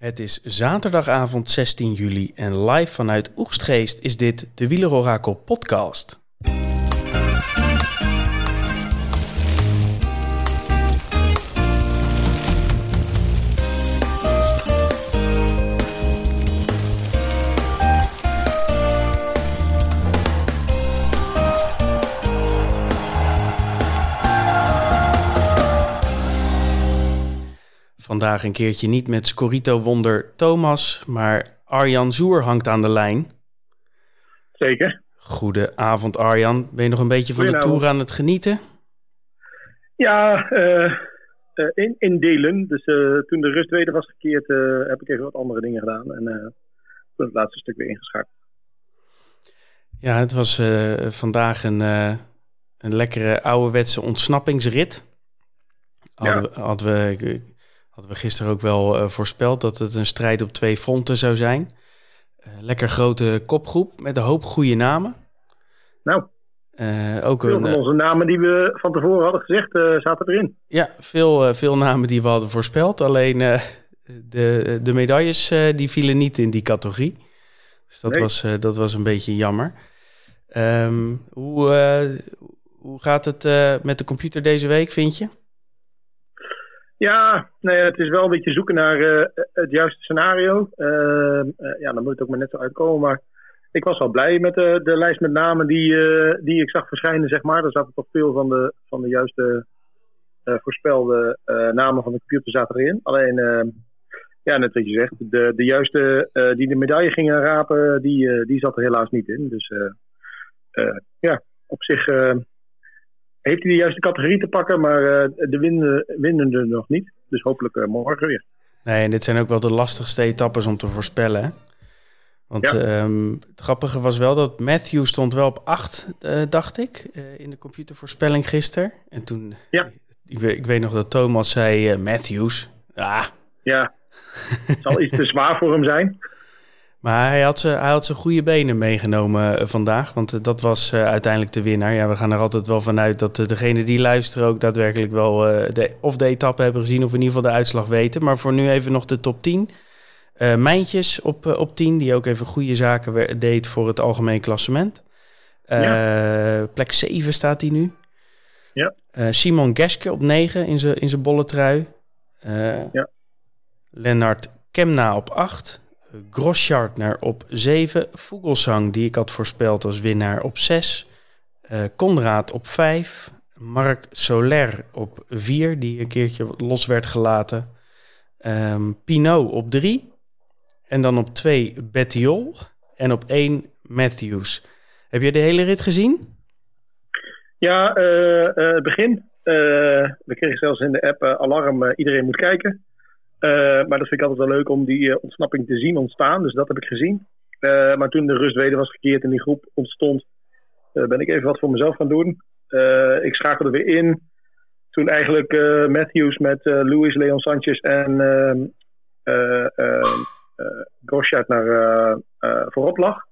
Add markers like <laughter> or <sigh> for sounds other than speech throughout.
Het is zaterdagavond 16 juli en live vanuit Oegstgeest is dit de Wielerorakel podcast. Vandaag een keertje niet met Scorito-wonder Thomas, maar Arjan Zoer hangt aan de lijn. Zeker. Goedenavond Arjan. Ben je nog een beetje van de tour aan het genieten? Ja, uh, in, in delen. Dus uh, toen de rustweder was gekeerd, heb ik even wat andere dingen gedaan. En toen het laatste stuk weer ingeschakeld. Ja, het was vandaag een, een lekkere ouderwetse ontsnappingsrit. Hadden, ja. we, hadden we, hadden we gisteren ook wel uh, voorspeld dat het een strijd op twee fronten zou zijn. Uh, lekker grote kopgroep met een hoop goede namen. Nou, uh, ook veel een, van onze namen die we van tevoren hadden gezegd zaten erin. Ja, veel, veel namen die we hadden voorspeld. Alleen de, de medailles die vielen niet in die categorie. Dus dat, nee. was, dat was een beetje jammer. Um, hoe, hoe gaat het met de computer deze week, vind je? Ja, nee, het is wel een beetje zoeken naar uh, het juiste scenario. Uh, uh, ja, dan moet het ook maar net zo uitkomen. Maar ik was wel blij met de, lijst met namen die, die ik zag verschijnen, zeg maar. Er zaten toch veel van de, van de juiste voorspelde namen van de computer zaten erin. Alleen, ja, net wat je zegt, de, de juiste die de medaille gingen rapen, die, die zat er helaas niet in. Dus ja, op zich heeft hij de juiste categorie te pakken, maar uh, de winnen, winnen er nog niet. Dus hopelijk uh, morgen weer. Nee, en dit zijn ook wel de lastigste etappes om te voorspellen. Hè? Want ja. um, het grappige was wel dat Matthew stond wel op 8, uh, dacht ik, in de computervoorspelling gisteren. En toen, ja. ik, ik weet nog dat Thomas zei, Matthews, ah. Ja, het <laughs> zal iets te zwaar voor hem zijn. Maar hij had, zijn, hij had zijn goede benen meegenomen uh, vandaag. Want uh, dat was uh, uiteindelijk de winnaar. Ja, we gaan er altijd wel vanuit dat degene die luisteren ook daadwerkelijk wel de, of de etappe hebben gezien. Of in ieder geval de uitslag weten. Maar voor nu even nog de top 10. Mijntjes op, op 10, die ook even goede zaken deed voor het algemeen klassement. Ja. Plek 7 staat hij nu. Ja. Simon Geske op 9 in zijn in zijn bolle trui. ja. Lennart Kemna op 8. Groschartner op 7. Vogelsang, die ik had voorspeld als winnaar, op 6. Uh, Conrad op 5. Marc Soler op 4, die een keertje los werd gelaten. Um, Pinot op 3. En dan op 2 Bettiol. En op 1 Matthews. Heb je de hele rit gezien? Ja, uh, uh, het begin. Uh, we kregen zelfs in de app alarm, iedereen moet kijken. Uh, maar dat vind ik altijd wel leuk om die uh, ontsnapping te zien ontstaan. Dus dat heb ik gezien. Uh, maar toen de rustweder was gekeerd en die groep ontstond, ben ik even wat voor mezelf gaan doen. ik schakelde weer in. Toen eigenlijk Matthews met Luis Leon Sanchez en Groschat naar voorop lag.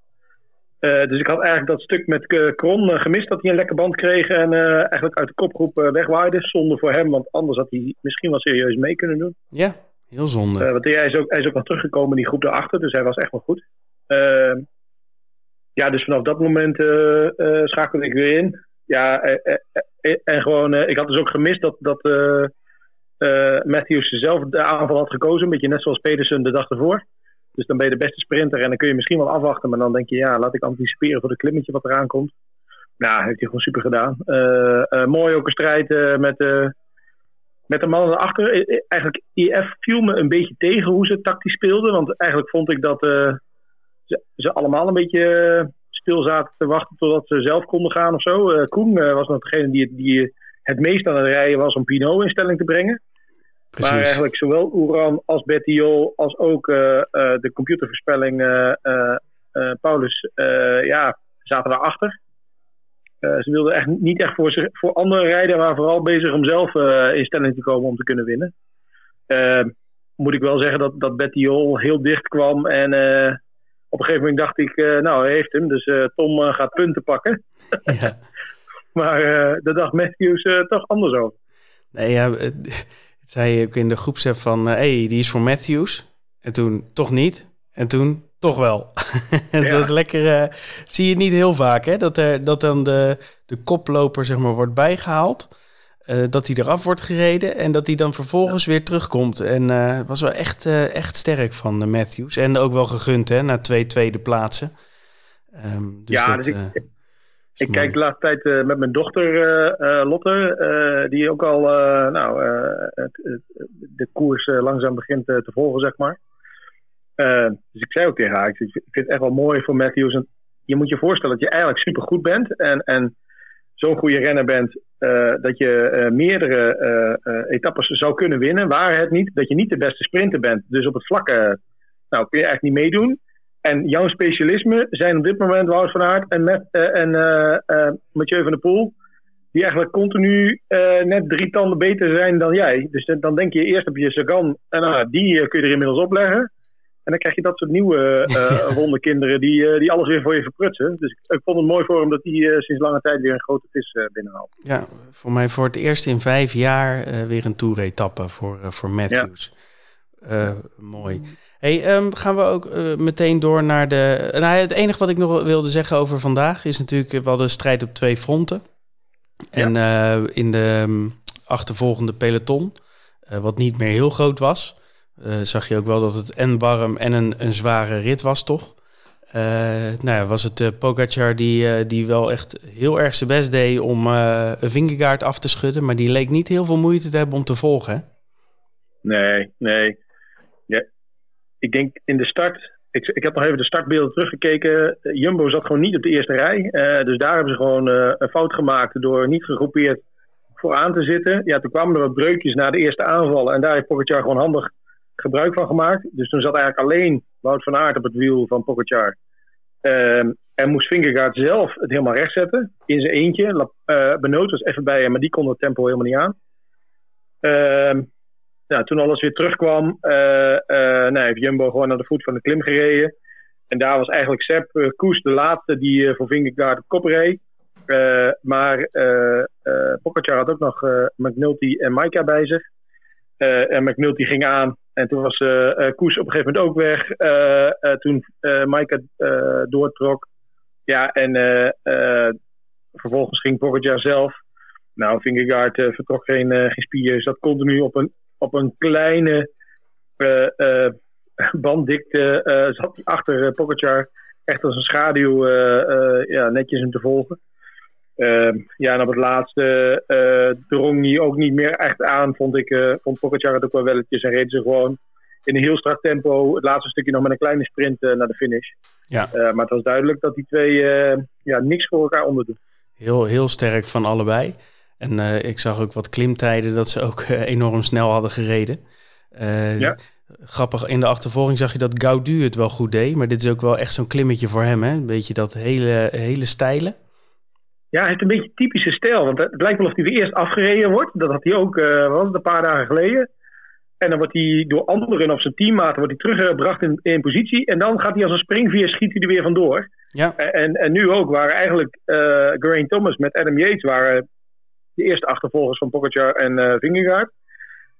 dus ik had eigenlijk dat stuk met Kron gemist dat hij een lekker band kreeg en eigenlijk uit de kopgroep wegwaaide. Zonde voor hem, want anders had hij misschien wel serieus mee kunnen doen. Ja, Heel zonde. Uh, want hij is, ook, hij is ook wel teruggekomen in die groep daarachter, dus hij was echt wel goed. Uh, ja, dus vanaf dat moment uh, schakelde ik weer in. Ja, en gewoon, ik had dus ook gemist dat, dat Matthews zelf de aanval had gekozen. Een beetje net zoals Pedersen de dag ervoor. Dus dan ben je de beste sprinter en dan kun je misschien wel afwachten. Maar dan denk je, ja, laat ik anticiperen voor de klimmetje wat eraan komt. Nou, heeft hij gewoon super gedaan. mooi ook een strijd met met de mannen erachter. Eigenlijk, IF viel me een beetje tegen hoe ze tactisch speelden. Want eigenlijk vond ik dat uh, ze, ze, allemaal een beetje stil zaten te wachten totdat ze zelf konden gaan of zo. Uh, Koen was nog degene die, die het meest aan het rijden was om Pinot in stelling te brengen. Precies. Maar eigenlijk zowel Oeran als Bettiol als ook de computervoorspelling Paulus ja, zaten daarachter. Uh, ze wilden echt niet echt voor, zich, voor anderen rijden, maar vooral bezig om zelf uh, in stelling te komen om te kunnen winnen. Uh, moet ik wel zeggen dat, dat Betty Hol heel dicht kwam. En op een gegeven moment dacht ik, nou hij heeft hem, dus Tom gaat punten pakken. Ja. <laughs> maar daar dacht Matthews toch anders over. Nee, ja, het zei ook in de groepsapp van, hé, hey, die is voor Matthews. En toen toch niet. En toen toch wel. <laughs> het was lekker. Uh, zie je niet heel vaak, hè? Dat, er, dat dan de, de koploper zeg maar, wordt bijgehaald. Uh, dat hij eraf wordt gereden en dat hij dan vervolgens weer terugkomt. En uh, was wel echt, echt sterk van de Matthews. En ook wel gegund, hè? Na twee tweede plaatsen. Um, dus ja, dat, dus ik, ik kijk de laatste tijd met mijn dochter Lotte, die ook al nou, het, de koers langzaam begint te volgen, zeg maar. Uh, dus ik zei ook tegen haar, ik, vind het echt wel mooi voor Matthews. je moet je voorstellen dat je eigenlijk super goed bent en, en zo'n goede renner bent uh, dat je uh, meerdere etappes zou kunnen winnen. Waar het niet, dat je niet de beste sprinter bent. Dus op het vlakke nou, kun je eigenlijk niet meedoen. En jouw specialisme zijn op dit moment Wout van Aert en, met, en Mathieu van der Poel. Die eigenlijk continu net drie tanden beter zijn dan jij. Dus dan denk je eerst op je Sagan. En nou, die kun je er inmiddels opleggen. En dan krijg je dat soort nieuwe <laughs> uh, wonderkinderen die, uh, die alles weer voor je verprutsen. Dus ik, vond het mooi voor hem dat hij uh, sinds lange tijd weer een grote vis binnenhaalt. Ja, voor mij voor het eerst in vijf jaar weer een toeretappe voor, voor Matthews. Ja. mooi. Hey, um, gaan we ook meteen door naar de... Nou, het enige wat ik nog wilde zeggen over vandaag is natuurlijk wel de strijd op twee fronten. En in de um, achtervolgende peloton, wat niet meer heel groot was... Uh, zag je ook wel dat het en warm en een, een zware rit was, toch? Uh, nou ja, was het uh, die, die wel echt heel erg zijn best deed om een Vingegaard af te schudden, maar die leek niet heel veel moeite te hebben om te volgen. Hè? Nee, nee. Ja, ik denk in de start, ik, ik heb nog even de startbeelden teruggekeken. Jumbo zat gewoon niet op de eerste rij, dus daar hebben ze gewoon een fout gemaakt door niet gegroepeerd vooraan te zitten. Ja, toen kwamen er wat breukjes na de eerste aanvallen en daar heeft Pogacar gewoon handig gebruik van gemaakt. Dus toen zat eigenlijk alleen Wout van Aert op het wiel van Pogacar. Um, en moest Vingegaard zelf het helemaal recht zetten. In zijn eentje. Uh, Benoot was even bij hem, maar die kon het tempo helemaal niet aan. Uh, nou, toen alles weer terugkwam, uh, uh, nou, heeft Jumbo gewoon naar de voet van de klim gereden. En daar was eigenlijk Sepp Koes de laatste die voor Vingegaard op kop reed. maar Pogacar had ook nog McNulty en Maika bij zich. en McNulty ging aan en toen was uh, Koes op een gegeven moment ook weg. Uh, toen Maaike doortrok. Ja, en vervolgens ging Pogacar zelf. Nou, Vingegaard vertrok geen, geen spier. Zat continu op een, op een kleine <laughs> banddikte. zat hij achter Pogacar. Echt als een schaduw ja, netjes hem te volgen. Uh, ja, en op het laatste uh, drong hij ook niet meer echt aan, vond ik. Uh, vond Pogacar het ook wel welletjes en reed ze gewoon in een heel strak tempo. Het laatste stukje nog met een kleine sprint naar de finish. Ja. maar het was duidelijk dat die twee ja, niks voor elkaar onderdoen. Heel, heel sterk van allebei. En ik zag ook wat klimtijden dat ze ook enorm snel hadden gereden. ja. Grappig, in de achtervolging zag je dat Gaudu het wel goed deed. Maar dit is ook wel echt zo'n klimmetje voor hem. Hè? Een beetje dat hele, hele stijle. Ja, hij heeft een beetje typische stijl. Want het lijkt wel of hij weer eerst afgereden wordt. Dat had hij ook uh, was een paar dagen geleden. En dan wordt hij door anderen of zijn teammaten wordt hij teruggebracht in, in positie. En dan gaat hij als een springveer, schiet hij er weer vandoor. Ja. En, en nu ook waren eigenlijk uh, Geraint Thomas met Adam Yates waren de eerste achtervolgers van Pogacar en uh, Vingegaard.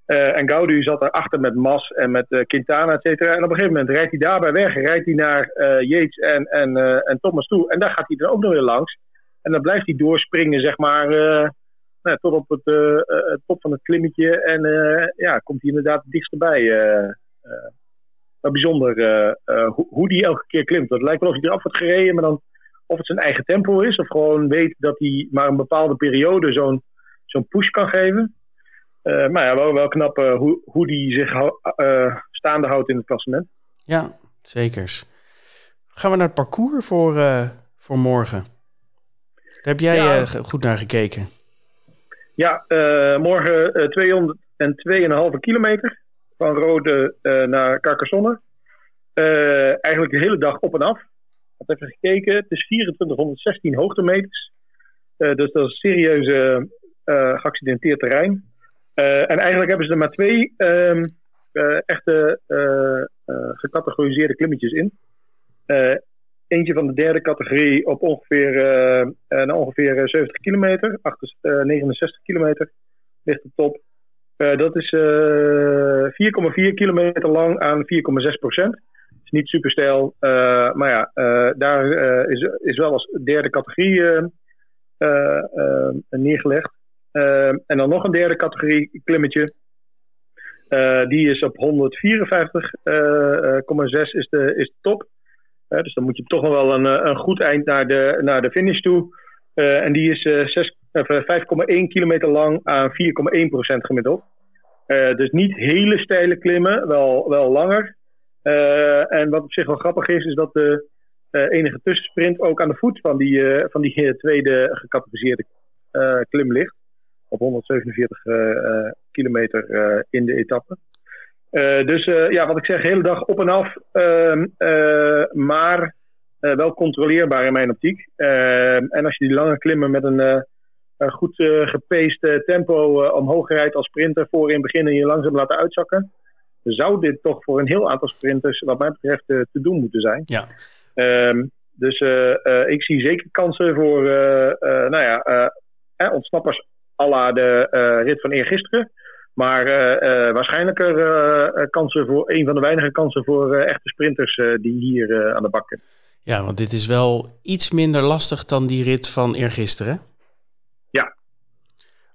Uh, en Gaudu zat erachter met Mas en met uh, Quintana, et cetera. En op een gegeven moment rijdt hij daarbij weg. Rijdt hij naar Yates en, en, en Thomas toe. En daar gaat hij dan ook nog weer langs. En dan blijft hij doorspringen, zeg maar, uh, nou, tot op het uh, top van het klimmetje. En ja, komt hij inderdaad het dichtst erbij. bijzonder hoe, hoe die elke keer klimt. Het lijkt wel of hij eraf wordt gereden, maar dan of het zijn eigen tempo is, of gewoon weet dat hij maar een bepaalde periode zo'n zo'n push kan geven. maar ja, wel, wel knap hoe, hoe die zich staande houdt in het klassement. Ja, zekers. Gaan we naar het parcours voor, voor morgen? Daar heb jij ja. uh, goed naar gekeken. Ja, uh, morgen uh, 202,5 kilometer van Rode uh, naar Carcassonne. eigenlijk de hele dag op en af. Ik heb even gekeken. Het is 2416 hoogtemeters. dus dat is serieuze geaccidenteerd terrein. en eigenlijk hebben ze er maar twee um, echte gecategoriseerde klimmetjes in. Eentje van de derde categorie op ongeveer, uh, ongeveer 70 kilometer, 69 kilometer ligt de top. dat is 4,4 kilometer lang aan 4,6 procent. is niet super stijl, maar ja, daar is, is wel als derde categorie neergelegd. en dan nog een derde categorie klimmetje. die is op 154,6 is, de, is de top. Dus dan moet je toch nog wel een, een goed eind naar de, naar de finish toe. en die is 5,1 kilometer lang aan 4,1 procent gemiddeld. Dus niet hele steile klimmen, wel, wel langer. En wat op zich wel grappig is, is dat de enige tussensprint ook aan de voet van die, van die tweede gecategoriseerde klim ligt. Op 147 kilometer in de etappe. Dus ja, wat ik zeg, hele dag op en af. Ehm, maar wel controleerbaar in mijn optiek. Ehm, en als je die lange klimmen met een goed uh, tempo omhoog rijdt als sprinter voor in het begin en je langzaam laten uitzakken, zou dit toch voor een heel aantal sprinters, wat mij betreft, te doen moeten zijn. Ja. Um, dus ik zie zeker kansen voor nou ja, ontsnappers à la de rit van eergisteren. Maar waarschijnlijker kansen voor een van de weinige kansen voor echte sprinters die hier aan de bak zijn. Ja, want dit is wel iets minder lastig dan die rit van eergisteren.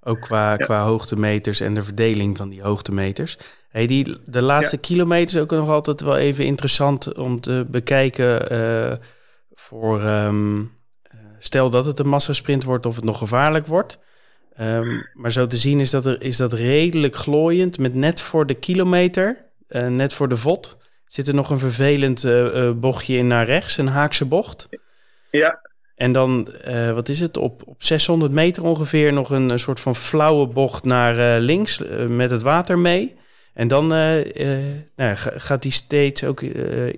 Ook qua, ja. qua hoogtemeters en de verdeling van die hoogtemeters. Hey, die, de laatste ja. kilometers ook nog altijd wel even interessant om te bekijken. Uh, voor um, stel dat het een massasprint wordt of het nog gevaarlijk wordt. Um, maar zo te zien is dat, er, is dat redelijk glooiend. Met net voor de kilometer, uh, net voor de vod, zit er nog een vervelend uh, bochtje in naar rechts, een haakse bocht. Ja, en dan, uh, wat is het, op, op 600 meter ongeveer nog een, een soort van flauwe bocht naar links met het water mee. En dan nou, gaat hij steeds ook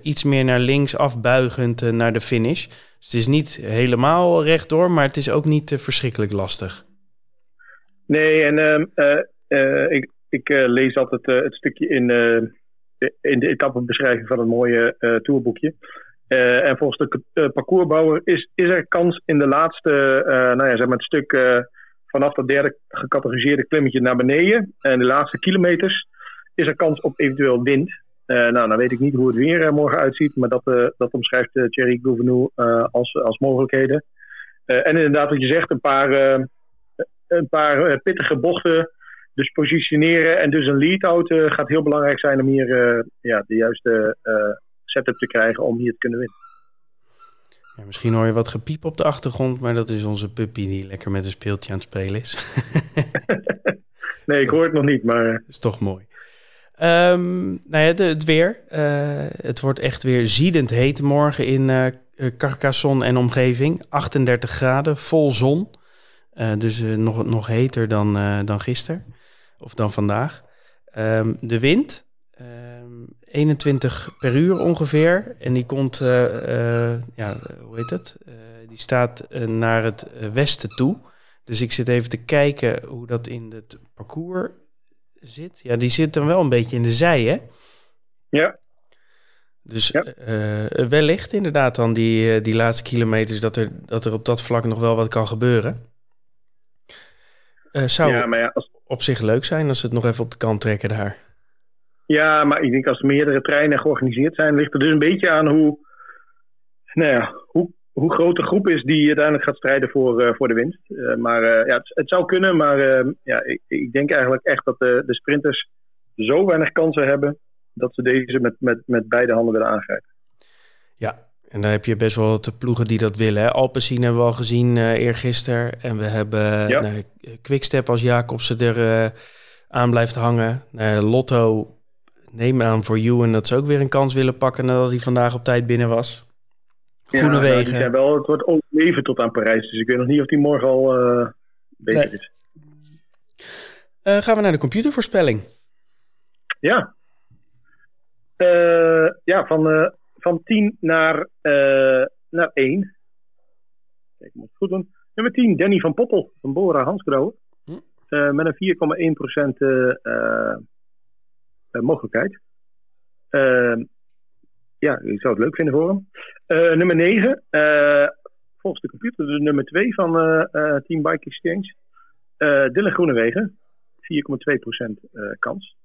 iets meer naar links afbuigend naar de finish. Dus het is niet helemaal rechtdoor, maar het is ook niet verschrikkelijk lastig. Nee, en ehm, ik, ik lees altijd het stukje in, in de etappebeschrijving van het mooie tourboekje. En volgens de parcoursbouwer is, is er kans in de laatste, nou ja, zeg maar het stuk vanaf dat derde gecategoriseerde klimmetje naar beneden. En de laatste kilometers is er kans op eventueel wind. nou, dan weet ik niet hoe het weer morgen uitziet, maar dat, dat omschrijft Thierry Gouvenou als, als mogelijkheden. en inderdaad, wat je zegt, een paar, een paar pittige bochten. Dus positioneren en dus een lead-out gaat heel belangrijk zijn om hier ja, de juiste setup te krijgen om hier te kunnen winnen. Ja, misschien hoor je wat gepiep op de achtergrond, maar dat is onze puppy die lekker met een speeltje aan het spelen is. <laughs> nee, ik hoor het nog niet, maar... Is toch mooi. Um, nou ja, de, het weer. Uh, het wordt echt weer ziedend heet morgen in uh, Carcassonne en omgeving. 38 graden, vol zon. Uh, dus nog, nog heter dan, dan gisteren. Of dan vandaag. Um, de wind 21 per uur ongeveer. En die komt, uh, uh, ja, hoe heet het? Uh, die staat naar het westen toe. Dus ik zit even te kijken hoe dat in het parcours zit. Ja, die zit dan wel een beetje in de zij, hè? Ja. Dus ja. wellicht inderdaad dan die, die laatste kilometers dat er, dat er op dat vlak nog wel wat kan gebeuren. Zou ja, maar ja, als... op zich leuk zijn als ze het nog even op de kant trekken daar. Ja, maar ik denk als er meerdere treinen georganiseerd zijn, ligt er dus een beetje aan hoe, nou ja, hoe, hoe groot de groep is die uiteindelijk gaat strijden voor, uh, voor de winst. Uh, maar ja, het, het, zou kunnen, maar ja, ik, ik, denk eigenlijk echt dat de, de sprinters zo weinig kansen hebben dat ze deze met, met, met beide handen willen aangrijpen. Ja, en dan heb je best wel wat ploegen die dat willen. Hè? Alpecin hebben we al gezien uh, eergisteren. En we hebben ja. nou, Quickstep als Jacobsen er uh, aan blijft hangen. Uh, Lotto neem aan voor Ewan dat ze ook weer een kans willen pakken nadat hij vandaag op tijd binnen was. Groene ja, wegen. Ja, wel, het wordt overleven tot aan Parijs. Dus ik weet nog niet of die morgen al beter is. Gaan we naar de computervoorspelling. Ja. Ja, van, van 10 naar, naar 1. Kijk, ik moet het goed doen. Nummer 10, Danny van Poppel van Bora Hansgrohe. Hm. met een 4,1% eh, mogelijkheid. Ja, ik zou het leuk vinden voor hem. Eh, nummer 9, eh, volgens de computer de nummer 2 van Team Bike Exchange. Dylan Groenewegen. kans.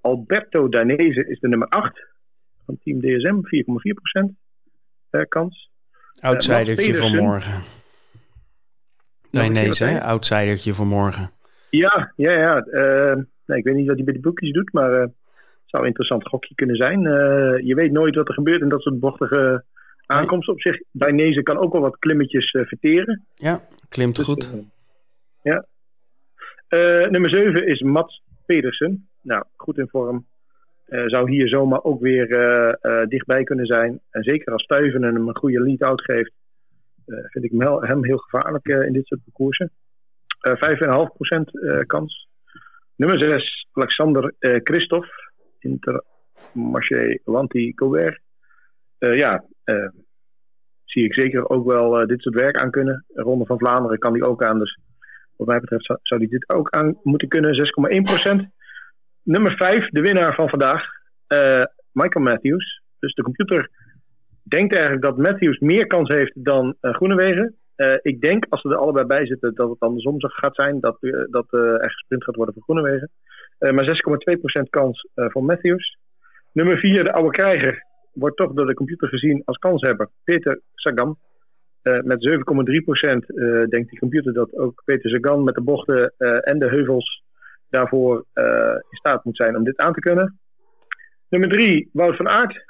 Alberto Danese is de nummer 8 van Team DSM, 4,4% kans. Outsidertje van morgen. Nee, nee, hè? Outsidertje voor morgen. Ja, ja, ja. Uh, nee, ik weet niet wat hij bij de boekjes doet, maar het zou een interessant gokje kunnen zijn. je weet nooit wat er gebeurt in dat soort bochtige aankomst op zich. Dainese kan ook wel wat klimmetjes uh, verteren. Ja, klimt dus, goed. Uh, ja. Uh, nummer 7 is Mats Pedersen. Nou, goed in vorm. Zou hier zomaar ook weer dichtbij kunnen zijn. En zeker als Stuyven hem een goede lead-out geeft, vind ik hem heel, hem heel gevaarlijk in dit soort parcoursen. 5,5% kans. Nummer 6, Alexander Christophe. Intermarché Wanty Colbert. ja, zie ik zeker ook wel dit soort werk aan kunnen. Ronde van Vlaanderen kan die ook aan. Dus wat mij betreft zou die dit ook aan moeten kunnen. 6,1%. Nummer 5, de winnaar van vandaag. Uh, Michael Matthews. Dus de computer denkt eigenlijk dat Matthews meer kans heeft dan uh, Groenewegen. ik denk, als ze er allebei bij zitten, dat het andersom gaat zijn. Dat, dat er gesprint gaat worden voor Groenewegen. maar 6,2% kans voor Matthews. Nummer 4, de oude krijger wordt toch door de computer gezien als kanshebber. Peter Sagan. Met 7,3% uh, denkt die computer dat ook Peter Sagan met de bochten en de heuvels daarvoor in staat moet zijn om dit aan te kunnen. Nummer 3, Wout van Aert.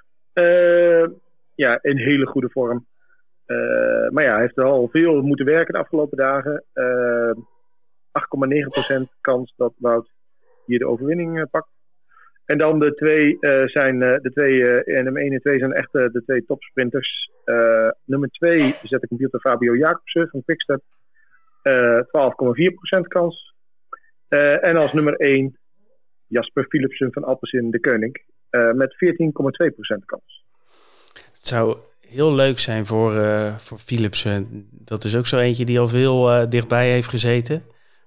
ja, in hele goede vorm. maar ja, hij heeft al veel moeten werken de afgelopen dagen. 8,9% kans dat Wout hier de overwinning pakt. En dan de twee zijn de twee, uh, nummer 1 en 2 zijn echt de twee topsprinters. nummer 2 zet de computer Fabio Jacobsen van Quickstep. 12,4% kans. En als nummer 1 Jasper Philipsen van Alpecin de Koning. met 14,2% kans. Het zou heel leuk zijn voor, voor Philipsen. Dat is ook zo eentje die al veel dichtbij heeft gezeten.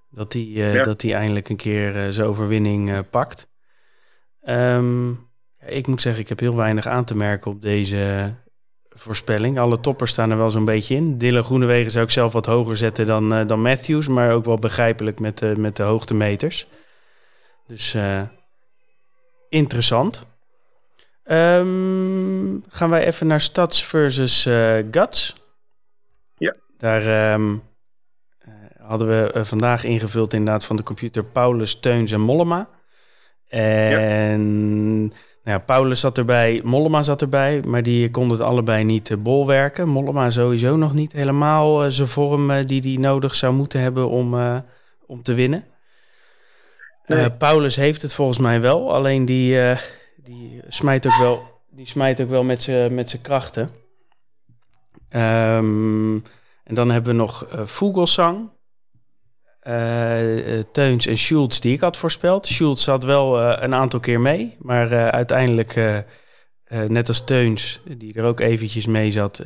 Dat hij ja. dat eindelijk een keer zijn overwinning pakt. Um, ja, ik moet zeggen, ik heb heel weinig aan te merken op deze voorspelling. Alle toppers staan er wel zo'n beetje in. Dylan Groenewegen zou ik zelf wat hoger zetten dan, uh, dan Matthews, maar ook wel begrijpelijk met de, met de hoogtemeters. Dus uh, interessant. Um, gaan wij even naar Stads versus uh, Guts. Ja. Daar um, hadden we vandaag ingevuld inderdaad van de computer Paulus, Teuns en Mollema. En nou ja, Paulus zat erbij, Mollema zat erbij, maar die konden het allebei niet uh, bolwerken. Mollema sowieso nog niet helemaal uh, zijn vorm uh, die hij nodig zou moeten hebben om, om te winnen. Nee. Paulus heeft het volgens mij wel, alleen die, die smijt ook wel, die smijt ook wel met zijn met krachten. Um, en dan hebben we nog Vogelsang. Uh, Teuns en Schultz die ik had voorspeld. Schultz zat wel uh, een aantal keer mee, maar uh, uiteindelijk, net als Teuns, die er ook eventjes mee zat,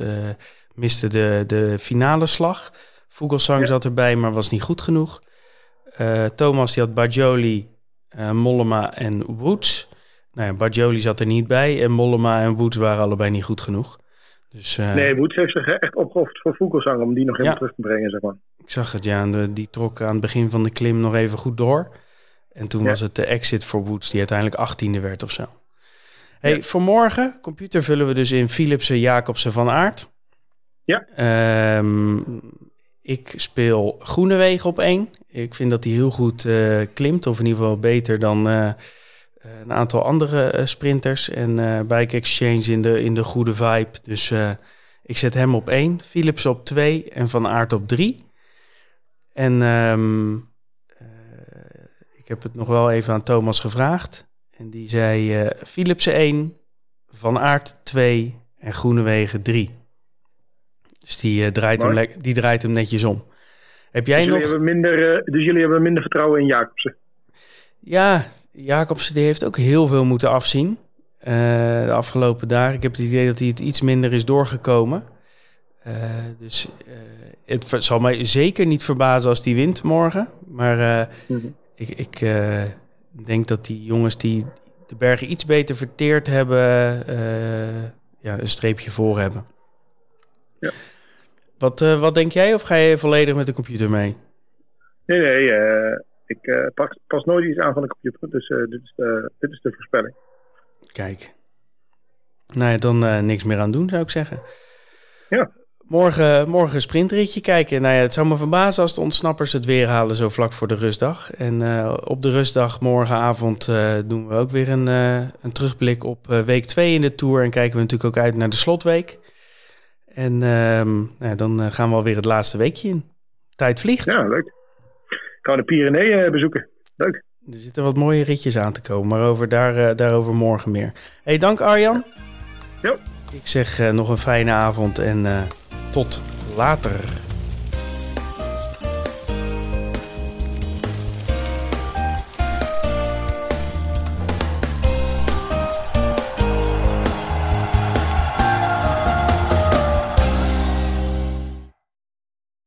miste de, de finale slag. Vogelsang ja. zat erbij, maar was niet goed genoeg. Thomas die had Bajoli, Mollema en Woods. Nou ja, Bajoli zat er niet bij en Mollema en Woods waren allebei niet goed genoeg. Dus, nee, Woods heeft zich echt opgeofferd voor Vogelsang om die nog even ja. terug te brengen, zeg maar. Ik zag het, ja. De, die trok aan het begin van de klim nog even goed door. En toen was het de exit voor Woods, die uiteindelijk achttiende werd of zo. Hey, ja. voor morgen, computer vullen we dus in Philipsen, Jacobsen, Van Aert. Ja. Um, ik speel Groenewegen op één. Ik vind dat hij heel goed uh, klimt, of in ieder geval beter dan uh, een aantal andere uh, sprinters. En Bike Exchange in de, in de goede vibe. Dus ik zet hem op één, Philips op twee en Van Aert op drie. En um, uh, ik heb het nog wel even aan Thomas gevraagd. En die zei uh, Philipsen 1, Van Aert 2 en Groenewegen 3. Dus die, uh, draait hem die draait hem netjes om. Heb jij dus nog... Jullie hebben minder, dus jullie hebben minder vertrouwen in Jacobsen? Ja, Jacobsen die heeft ook heel veel moeten afzien. de afgelopen dagen. Ik heb het idee dat hij het iets minder is doorgekomen. Uh, dus uh, het zal mij zeker niet verbazen als die wint morgen. Maar uh, mm -hmm. ik, ik denk dat die jongens die de bergen iets beter verteerd hebben, ja, een streepje voor hebben. Ja. Wat, wat denk jij of ga je volledig met de computer mee? Nee, nee. ik pas, pas nooit iets aan van de computer. Dus dit, is de, dit is de voorspelling. Kijk. Nou ja, dan niks meer aan doen, zou ik zeggen. Ja. Morgen, morgen een sprintritje kijken. Nou ja, het zou me verbazen als de ontsnappers het weer halen zo vlak voor de rustdag. En uh, op de rustdag morgenavond uh, doen we ook weer een, uh, een terugblik op week 2 in de Tour. En kijken we natuurlijk ook uit naar de slotweek. En nou, dan gaan we alweer het laatste weekje in. Tijd vliegt. Ja, leuk. Gaan we de Pyreneeën bezoeken. Leuk. Er zitten wat mooie ritjes aan te komen, maar over daar, daarover morgen meer. Hey, dank Arjan. Ja. Ik zeg nog een fijne avond en tot later.